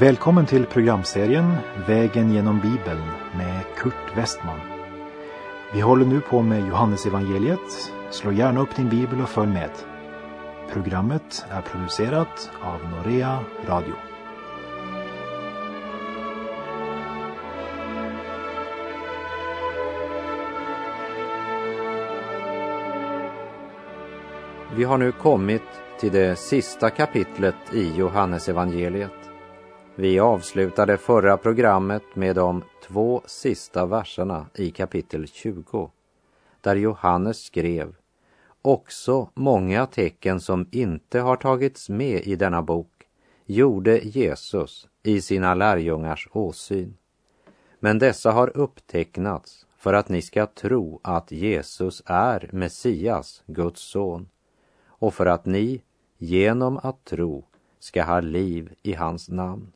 Välkommen till programserien Vägen genom Bibeln med Kurt Westman. Vi håller nu på med Johannesevangeliet. Slå gärna upp din bibel och följ med. Programmet är producerat av Norea Radio. Vi har nu kommit till det sista kapitlet i Johannesevangeliet. Vi avslutade förra programmet med de två sista verserna i kapitel 20, där Johannes skrev Också många tecken som inte har tagits med i denna bok gjorde Jesus i sina lärjungars åsyn. Men dessa har upptecknats för att ni ska tro att Jesus är Messias, Guds son, och för att ni genom att tro ska ha liv i hans namn.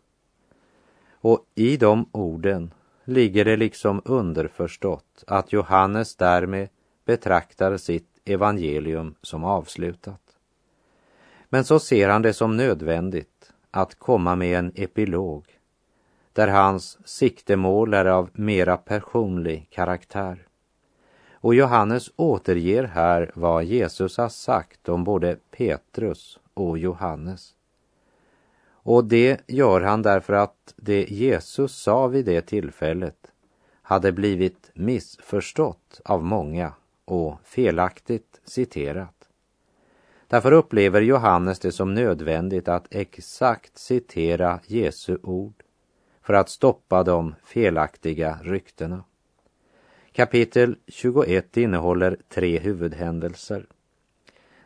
Och i de orden ligger det liksom underförstått att Johannes därmed betraktar sitt evangelium som avslutat. Men så ser han det som nödvändigt att komma med en epilog där hans siktemål är av mera personlig karaktär. Och Johannes återger här vad Jesus har sagt om både Petrus och Johannes. Och det gör han därför att det Jesus sa vid det tillfället hade blivit missförstått av många och felaktigt citerat. Därför upplever Johannes det som nödvändigt att exakt citera Jesu ord för att stoppa de felaktiga ryktena. Kapitel 21 innehåller tre huvudhändelser.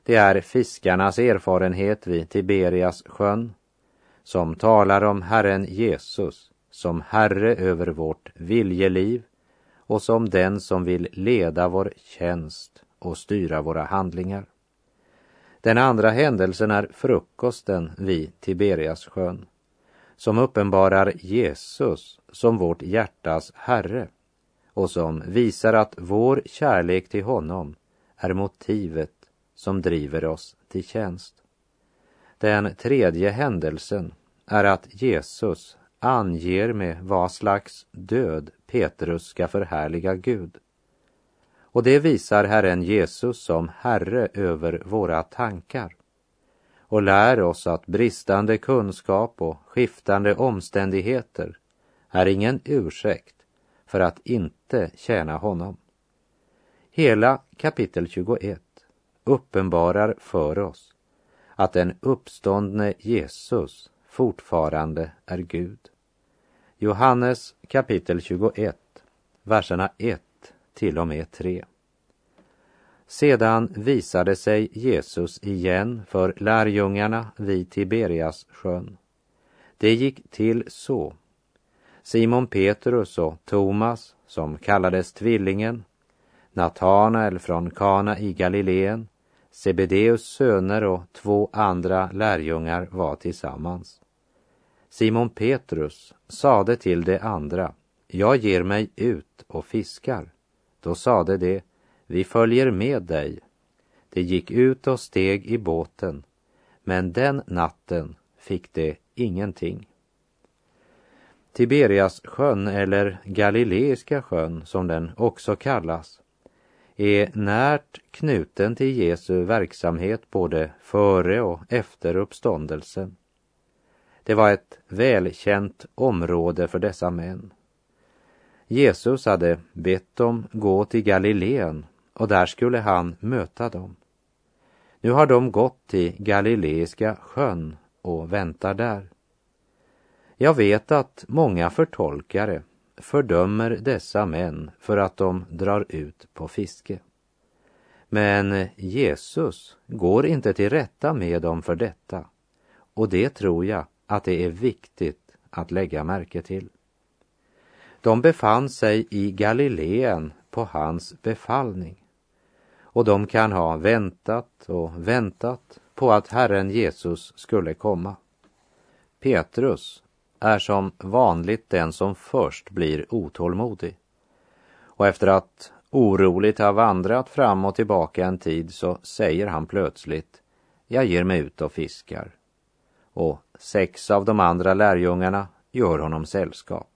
Det är fiskarnas erfarenhet vid Tiberias sjön som talar om Herren Jesus som Herre över vårt viljeliv och som den som vill leda vår tjänst och styra våra handlingar. Den andra händelsen är frukosten vid Tiberias sjön som uppenbarar Jesus som vårt hjärtas Herre och som visar att vår kärlek till honom är motivet som driver oss till tjänst. Den tredje händelsen är att Jesus anger med vad slags död Petrus ska förhärliga Gud. Och det visar Herren Jesus som Herre över våra tankar och lär oss att bristande kunskap och skiftande omständigheter är ingen ursäkt för att inte tjäna honom. Hela kapitel 21 uppenbarar för oss att den uppståndne Jesus fortfarande är Gud. Johannes kapitel 21, verserna 1 till och med 3. Sedan visade sig Jesus igen för lärjungarna vid Tiberias sjön. Det gick till så. Simon Petrus och Thomas, som kallades Tvillingen, Natanael från Kana i Galileen, Sebedeus söner och två andra lärjungar var tillsammans. Simon Petrus sade till de andra, jag ger mig ut och fiskar. Då sade de, vi följer med dig. De gick ut och steg i båten, men den natten fick de ingenting. Tiberias sjön, eller Galileiska sjön som den också kallas, är närt knuten till Jesu verksamhet både före och efter uppståndelsen. Det var ett välkänt område för dessa män. Jesus hade bett dem gå till Galileen och där skulle han möta dem. Nu har de gått till Galileiska sjön och väntar där. Jag vet att många förtolkare fördömer dessa män för att de drar ut på fiske. Men Jesus går inte till rätta med dem för detta och det tror jag att det är viktigt att lägga märke till. De befann sig i Galileen på hans befallning och de kan ha väntat och väntat på att Herren Jesus skulle komma. Petrus är som vanligt den som först blir otålmodig. Och efter att oroligt ha vandrat fram och tillbaka en tid så säger han plötsligt, jag ger mig ut och fiskar. Och sex av de andra lärjungarna gör honom sällskap.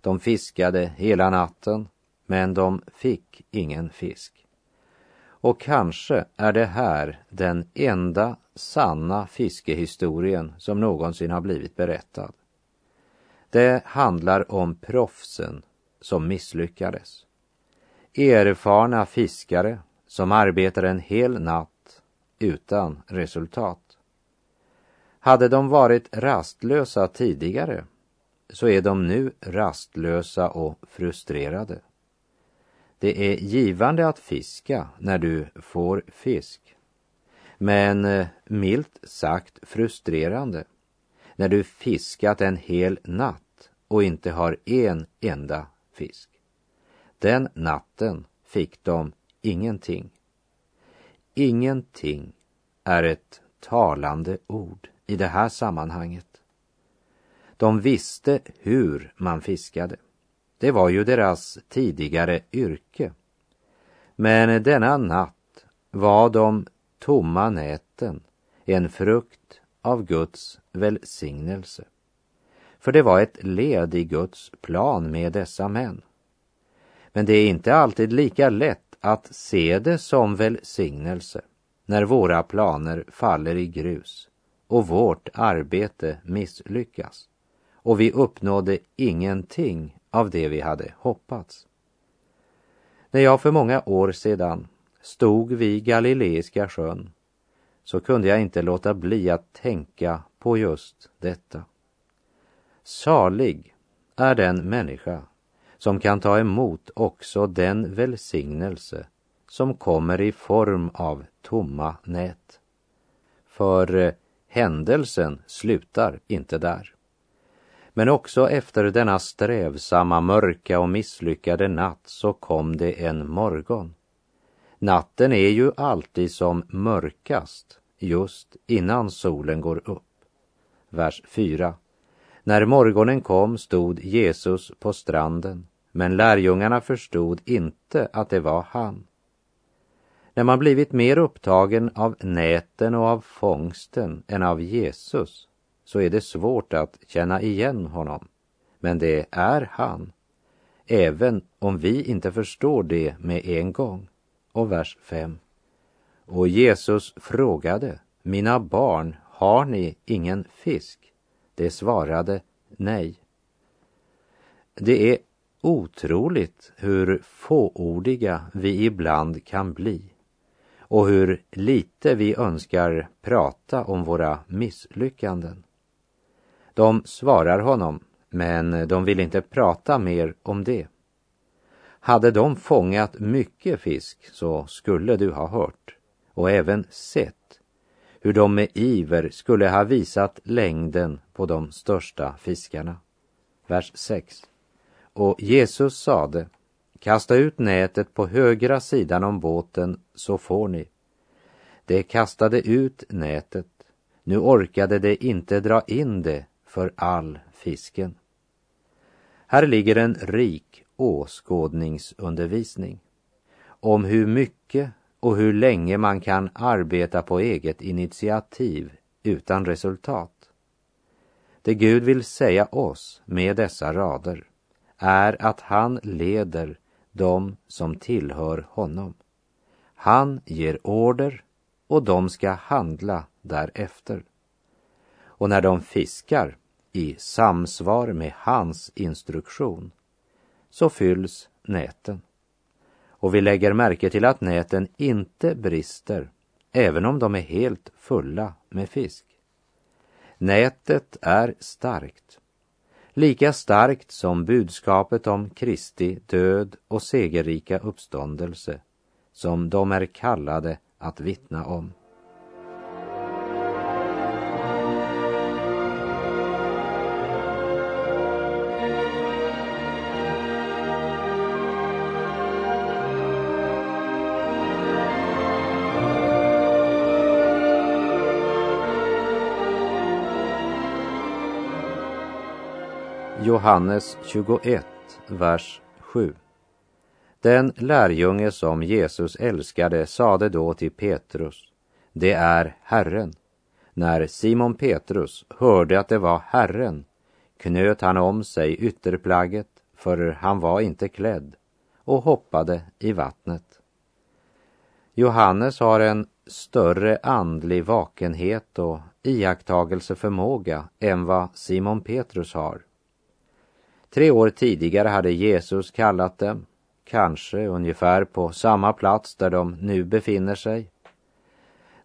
De fiskade hela natten, men de fick ingen fisk. Och kanske är det här den enda sanna fiskehistorien som någonsin har blivit berättad. Det handlar om proffsen som misslyckades. Erfarna fiskare som arbetar en hel natt utan resultat. Hade de varit rastlösa tidigare så är de nu rastlösa och frustrerade. Det är givande att fiska när du får fisk. Men eh, milt sagt frustrerande när du fiskat en hel natt och inte har en enda fisk. Den natten fick de ingenting. Ingenting är ett talande ord i det här sammanhanget. De visste hur man fiskade. Det var ju deras tidigare yrke. Men denna natt var de tomma näten en frukt av Guds välsignelse. För det var ett led i Guds plan med dessa män. Men det är inte alltid lika lätt att se det som välsignelse när våra planer faller i grus och vårt arbete misslyckas och vi uppnådde ingenting av det vi hade hoppats. När jag för många år sedan stod vid Galileiska sjön så kunde jag inte låta bli att tänka på just detta. Salig är den människa som kan ta emot också den välsignelse som kommer i form av tomma nät. För eh, händelsen slutar inte där. Men också efter denna strävsamma, mörka och misslyckade natt så kom det en morgon. Natten är ju alltid som mörkast just innan solen går upp. Vers 4. När morgonen kom stod Jesus på stranden, men lärjungarna förstod inte att det var han. När man blivit mer upptagen av näten och av fångsten än av Jesus så är det svårt att känna igen honom. Men det är han, även om vi inte förstår det med en gång. Och vers 5. Och Jesus frågade, mina barn, har ni ingen fisk? De svarade nej. Det är otroligt hur fåordiga vi ibland kan bli och hur lite vi önskar prata om våra misslyckanden. De svarar honom, men de vill inte prata mer om det. Hade de fångat mycket fisk så skulle du ha hört och även sett hur de med iver skulle ha visat längden på de största fiskarna. Vers 6. Och Jesus sade, kasta ut nätet på högra sidan om båten så får ni. De kastade ut nätet, nu orkade de inte dra in det för all fisken. Här ligger en rik åskådningsundervisning om hur mycket och hur länge man kan arbeta på eget initiativ utan resultat. Det Gud vill säga oss med dessa rader är att han leder dem som tillhör honom. Han ger order och de ska handla därefter. Och när de fiskar i samsvar med hans instruktion så fylls näten. Och vi lägger märke till att näten inte brister även om de är helt fulla med fisk. Nätet är starkt. Lika starkt som budskapet om Kristi död och segerrika uppståndelse som de är kallade att vittna om. Johannes 21, vers 7. Den lärjunge som Jesus älskade sade då till Petrus, det är Herren. När Simon Petrus hörde att det var Herren knöt han om sig ytterplagget, för han var inte klädd, och hoppade i vattnet. Johannes har en större andlig vakenhet och iakttagelseförmåga än vad Simon Petrus har. Tre år tidigare hade Jesus kallat dem, kanske ungefär på samma plats där de nu befinner sig.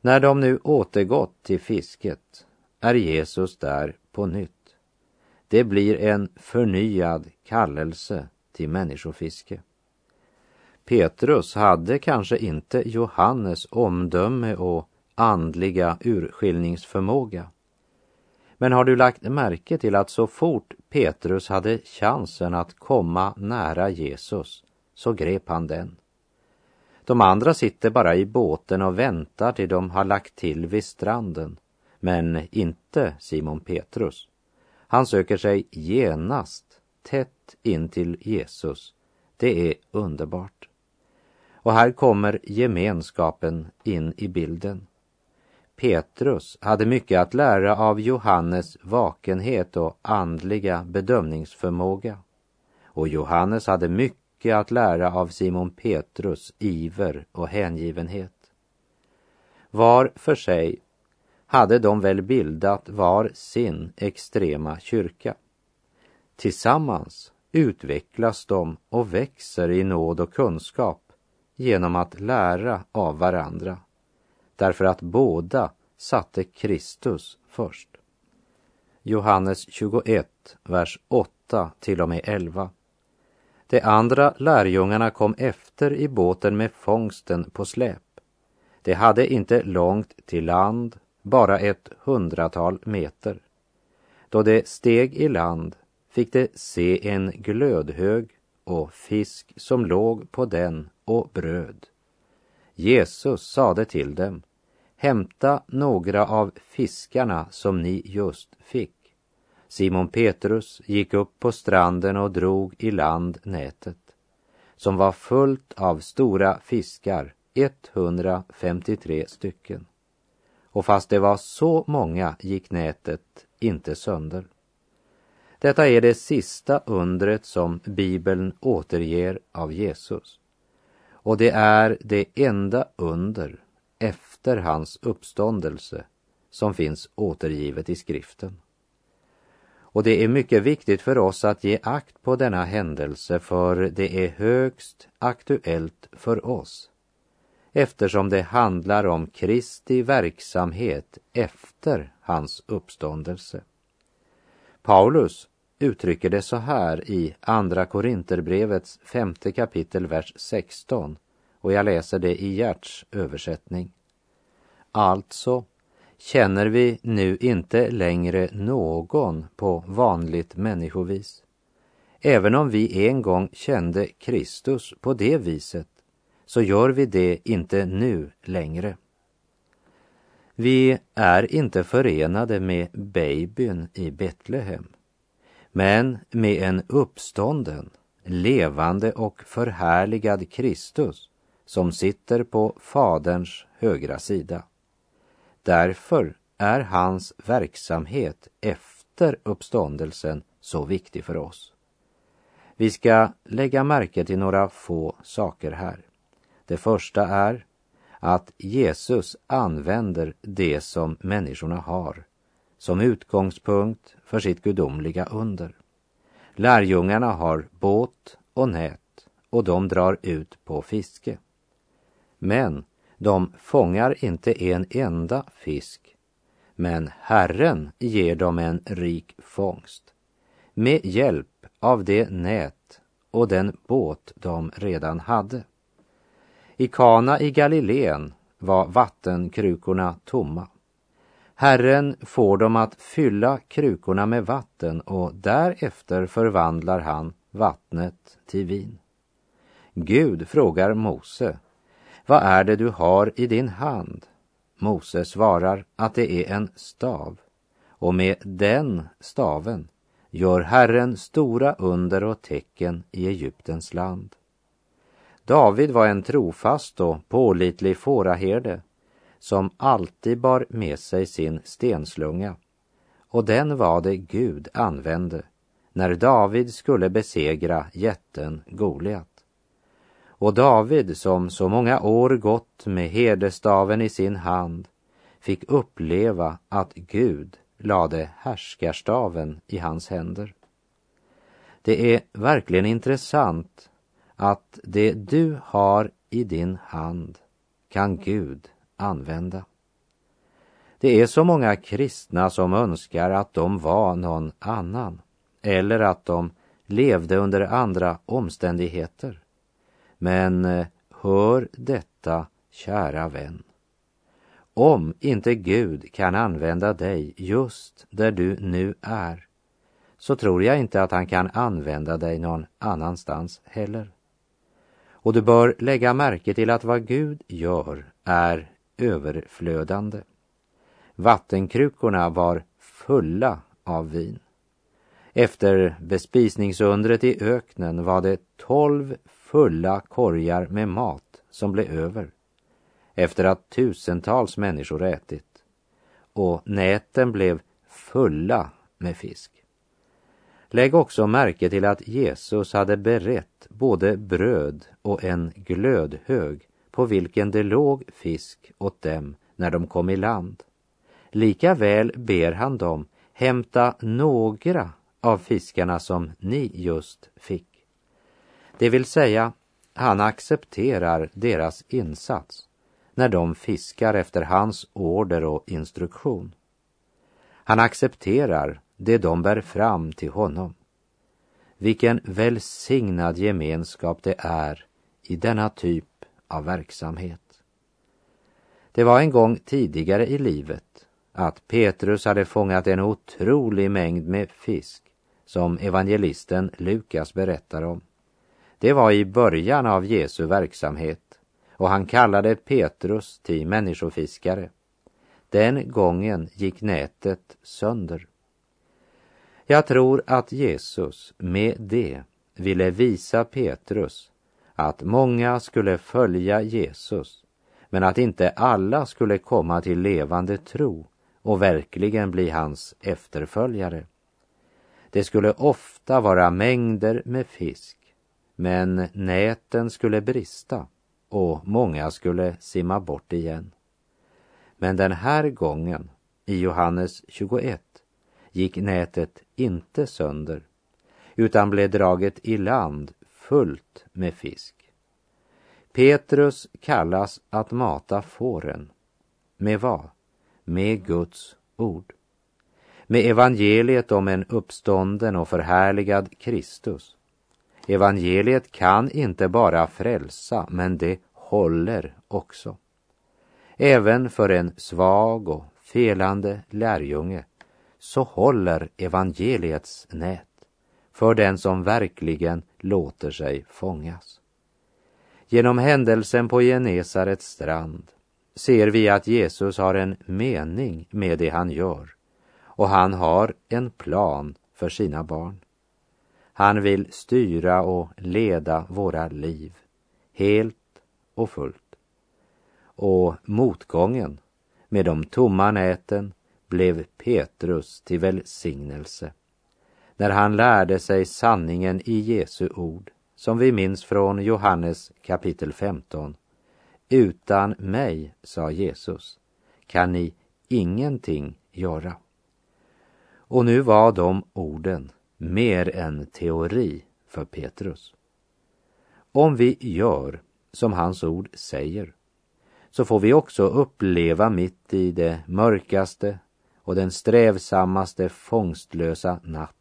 När de nu återgått till fisket är Jesus där på nytt. Det blir en förnyad kallelse till människofiske. Petrus hade kanske inte Johannes omdöme och andliga urskiljningsförmåga. Men har du lagt märke till att så fort Petrus hade chansen att komma nära Jesus så grep han den. De andra sitter bara i båten och väntar till de har lagt till vid stranden. Men inte Simon Petrus. Han söker sig genast tätt in till Jesus. Det är underbart. Och här kommer gemenskapen in i bilden. Petrus hade mycket att lära av Johannes vakenhet och andliga bedömningsförmåga. Och Johannes hade mycket att lära av Simon Petrus iver och hängivenhet. Var för sig hade de väl bildat var sin extrema kyrka. Tillsammans utvecklas de och växer i nåd och kunskap genom att lära av varandra. Därför att båda satte Kristus först. Johannes 21, vers 8 till och med 11. De andra lärjungarna kom efter i båten med fångsten på släp. De hade inte långt till land, bara ett hundratal meter. Då de steg i land fick de se en glödhög och fisk som låg på den och bröd. Jesus sade till dem, hämta några av fiskarna som ni just fick. Simon Petrus gick upp på stranden och drog i land nätet, som var fullt av stora fiskar, 153 stycken. Och fast det var så många gick nätet inte sönder. Detta är det sista undret som Bibeln återger av Jesus. Och det är det enda under efter efter hans uppståndelse som finns återgivet i skriften. Och det är mycket viktigt för oss att ge akt på denna händelse för det är högst aktuellt för oss eftersom det handlar om Kristi verksamhet efter hans uppståndelse. Paulus uttrycker det så här i Andra Korinterbrevets femte kapitel, vers 16 och jag läser det i Gerts översättning. Alltså känner vi nu inte längre någon på vanligt människovis. Även om vi en gång kände Kristus på det viset så gör vi det inte nu längre. Vi är inte förenade med babyn i Betlehem, men med en uppstånden, levande och förhärligad Kristus som sitter på Faderns högra sida. Därför är hans verksamhet efter uppståndelsen så viktig för oss. Vi ska lägga märke till några få saker här. Det första är att Jesus använder det som människorna har som utgångspunkt för sitt gudomliga under. Lärjungarna har båt och nät och de drar ut på fiske. Men de fångar inte en enda fisk. Men Herren ger dem en rik fångst med hjälp av det nät och den båt de redan hade. I Kana i Galileen var vattenkrukorna tomma. Herren får dem att fylla krukorna med vatten och därefter förvandlar han vattnet till vin. Gud frågar Mose, vad är det du har i din hand? Mose svarar att det är en stav och med den staven gör Herren stora under och tecken i Egyptens land. David var en trofast och pålitlig fåraherde som alltid bar med sig sin stenslunga och den var det Gud använde när David skulle besegra jätten Goliat. Och David, som så många år gått med herdestaven i sin hand, fick uppleva att Gud lade härskarstaven i hans händer. Det är verkligen intressant att det du har i din hand kan Gud använda. Det är så många kristna som önskar att de var någon annan eller att de levde under andra omständigheter. Men eh, hör detta, kära vän. Om inte Gud kan använda dig just där du nu är, så tror jag inte att han kan använda dig någon annanstans heller. Och du bör lägga märke till att vad Gud gör är överflödande. Vattenkrukorna var fulla av vin. Efter bespisningsundret i öknen var det tolv fulla korgar med mat som blev över efter att tusentals människor ätit och näten blev fulla med fisk. Lägg också märke till att Jesus hade berett både bröd och en glödhög på vilken det låg fisk åt dem när de kom i land. Likaväl ber han dem hämta några av fiskarna som ni just fick. Det vill säga, han accepterar deras insats när de fiskar efter hans order och instruktion. Han accepterar det de bär fram till honom. Vilken välsignad gemenskap det är i denna typ av verksamhet. Det var en gång tidigare i livet att Petrus hade fångat en otrolig mängd med fisk som evangelisten Lukas berättar om. Det var i början av Jesu verksamhet och han kallade Petrus till människofiskare. Den gången gick nätet sönder. Jag tror att Jesus med det ville visa Petrus att många skulle följa Jesus men att inte alla skulle komma till levande tro och verkligen bli hans efterföljare. Det skulle ofta vara mängder med fisk, men näten skulle brista och många skulle simma bort igen. Men den här gången, i Johannes 21, gick nätet inte sönder utan blev draget i land fullt med fisk. Petrus kallas att mata fåren. Med vad? Med Guds ord med evangeliet om en uppstånden och förhärligad Kristus. Evangeliet kan inte bara frälsa, men det håller också. Även för en svag och felande lärjunge så håller evangeliets nät för den som verkligen låter sig fångas. Genom händelsen på Genesarets strand ser vi att Jesus har en mening med det han gör och han har en plan för sina barn. Han vill styra och leda våra liv helt och fullt. Och motgången med de tomma näten blev Petrus till välsignelse när han lärde sig sanningen i Jesu ord som vi minns från Johannes kapitel 15. Utan mig, sa Jesus, kan ni ingenting göra. Och nu var de orden mer än teori för Petrus. Om vi gör som hans ord säger så får vi också uppleva mitt i det mörkaste och den strävsammaste fångstlösa natt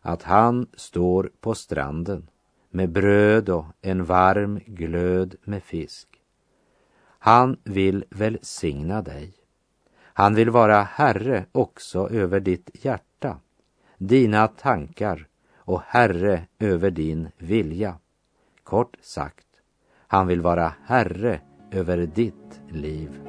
att han står på stranden med bröd och en varm glöd med fisk. Han vill välsigna dig han vill vara Herre också över ditt hjärta, dina tankar och Herre över din vilja. Kort sagt, han vill vara Herre över ditt liv.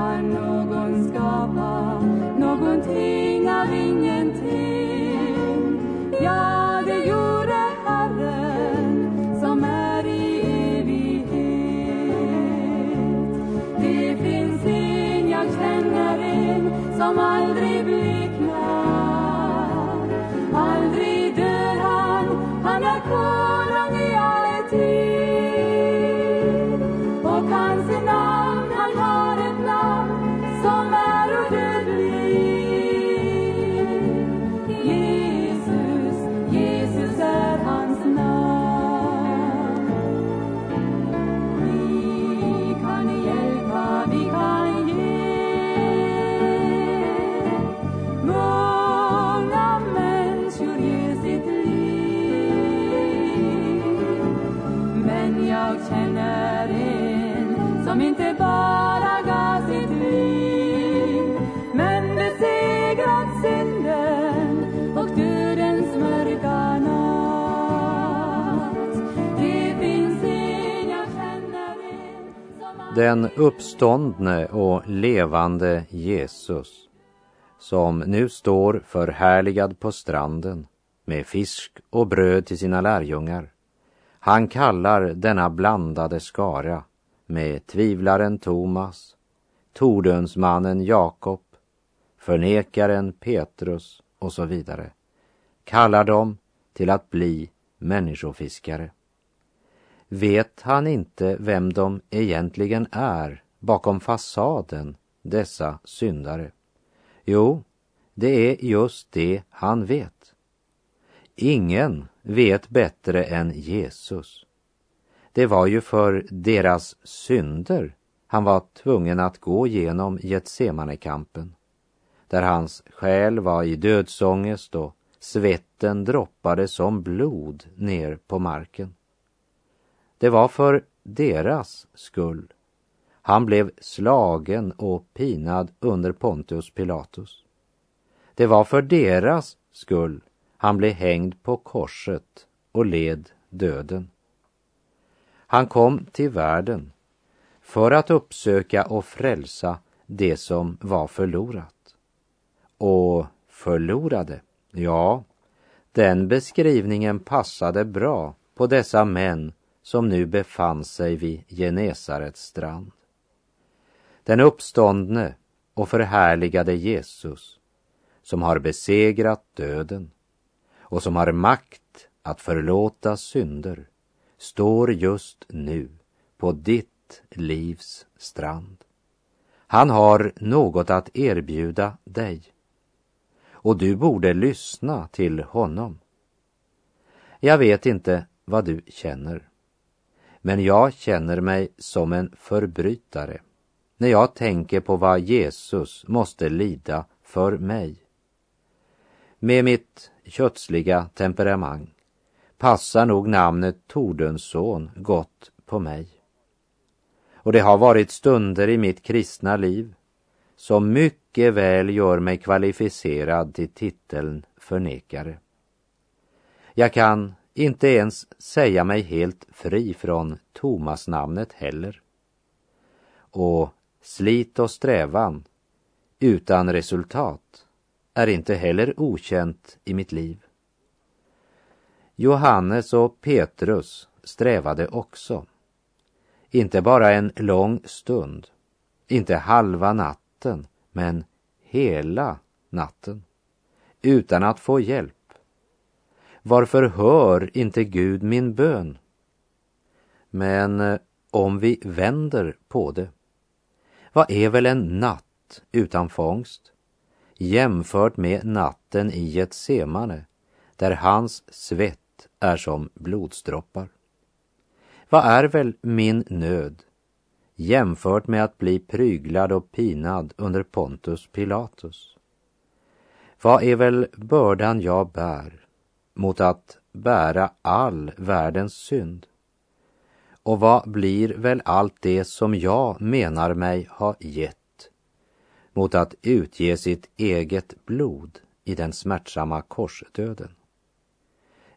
har någon skapat någonting Den uppståndne och levande Jesus som nu står förhärligad på stranden med fisk och bröd till sina lärjungar. Han kallar denna blandade skara med tvivlaren Thomas, Tordönsmannen Jakob, förnekaren Petrus och så vidare. Kallar dem till att bli människofiskare. Vet han inte vem de egentligen är bakom fasaden, dessa syndare? Jo, det är just det han vet. Ingen vet bättre än Jesus. Det var ju för deras synder han var tvungen att gå genom Getsemanekampen, där hans själ var i dödsångest och svetten droppade som blod ner på marken. Det var för deras skull. Han blev slagen och pinad under Pontius Pilatus. Det var för deras skull han blev hängd på korset och led döden. Han kom till världen för att uppsöka och frälsa det som var förlorat. Och förlorade, ja, den beskrivningen passade bra på dessa män som nu befann sig vid Genesarets strand. Den uppståndne och förhärligade Jesus som har besegrat döden och som har makt att förlåta synder står just nu på ditt livs strand. Han har något att erbjuda dig och du borde lyssna till honom. Jag vet inte vad du känner men jag känner mig som en förbrytare när jag tänker på vad Jesus måste lida för mig. Med mitt kötsliga temperament passar nog namnet Tordönsson gott på mig. Och det har varit stunder i mitt kristna liv som mycket väl gör mig kvalificerad till titeln förnekare. Jag kan inte ens säga mig helt fri från Thomas-namnet heller. Och slit och strävan utan resultat är inte heller okänt i mitt liv. Johannes och Petrus strävade också. Inte bara en lång stund, inte halva natten, men hela natten, utan att få hjälp. Varför hör inte Gud min bön? Men eh, om vi vänder på det, vad är väl en natt utan fångst jämfört med natten i Getsemane där hans svett är som blodsdroppar? Vad är väl min nöd jämfört med att bli pryglad och pinad under Pontus Pilatus? Vad är väl bördan jag bär mot att bära all världens synd? Och vad blir väl allt det som jag menar mig ha gett mot att utge sitt eget blod i den smärtsamma korsdöden?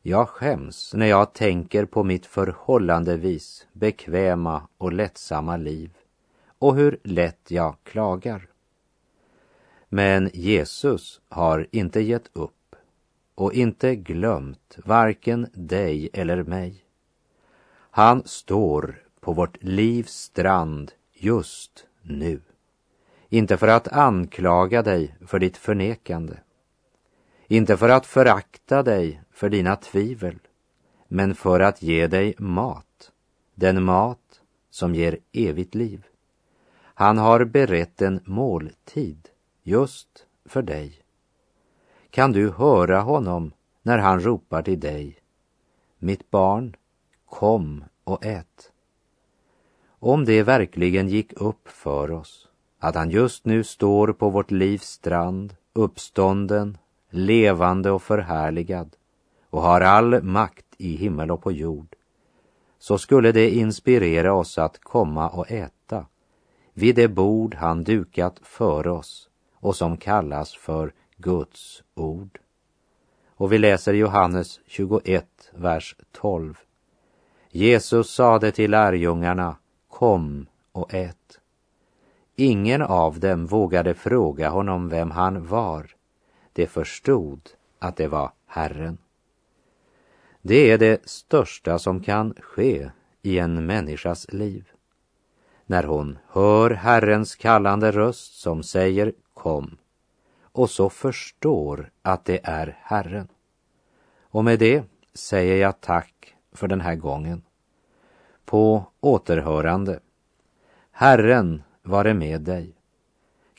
Jag skäms när jag tänker på mitt förhållandevis bekväma och lättsamma liv och hur lätt jag klagar. Men Jesus har inte gett upp och inte glömt varken dig eller mig. Han står på vårt livs strand just nu. Inte för att anklaga dig för ditt förnekande. Inte för att förakta dig för dina tvivel. men för att ge dig mat, den mat som ger evigt liv. Han har berett en måltid just för dig. Kan du höra honom när han ropar till dig? Mitt barn, kom och ät. Om det verkligen gick upp för oss att han just nu står på vårt livs strand, uppstånden, levande och förhärligad och har all makt i himmel och på jord, så skulle det inspirera oss att komma och äta vid det bord han dukat för oss och som kallas för Guds ord. Och vi läser Johannes 21, vers 12. Jesus sade till lärjungarna, kom och ät. Ingen av dem vågade fråga honom vem han var. De förstod att det var Herren. Det är det största som kan ske i en människas liv. När hon hör Herrens kallande röst som säger kom och så förstår att det är Herren. Och med det säger jag tack för den här gången. På återhörande. Herren vare med dig.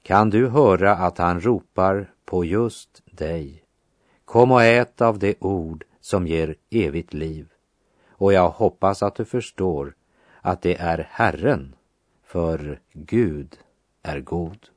Kan du höra att han ropar på just dig? Kom och ät av det ord som ger evigt liv. Och jag hoppas att du förstår att det är Herren, för Gud är god.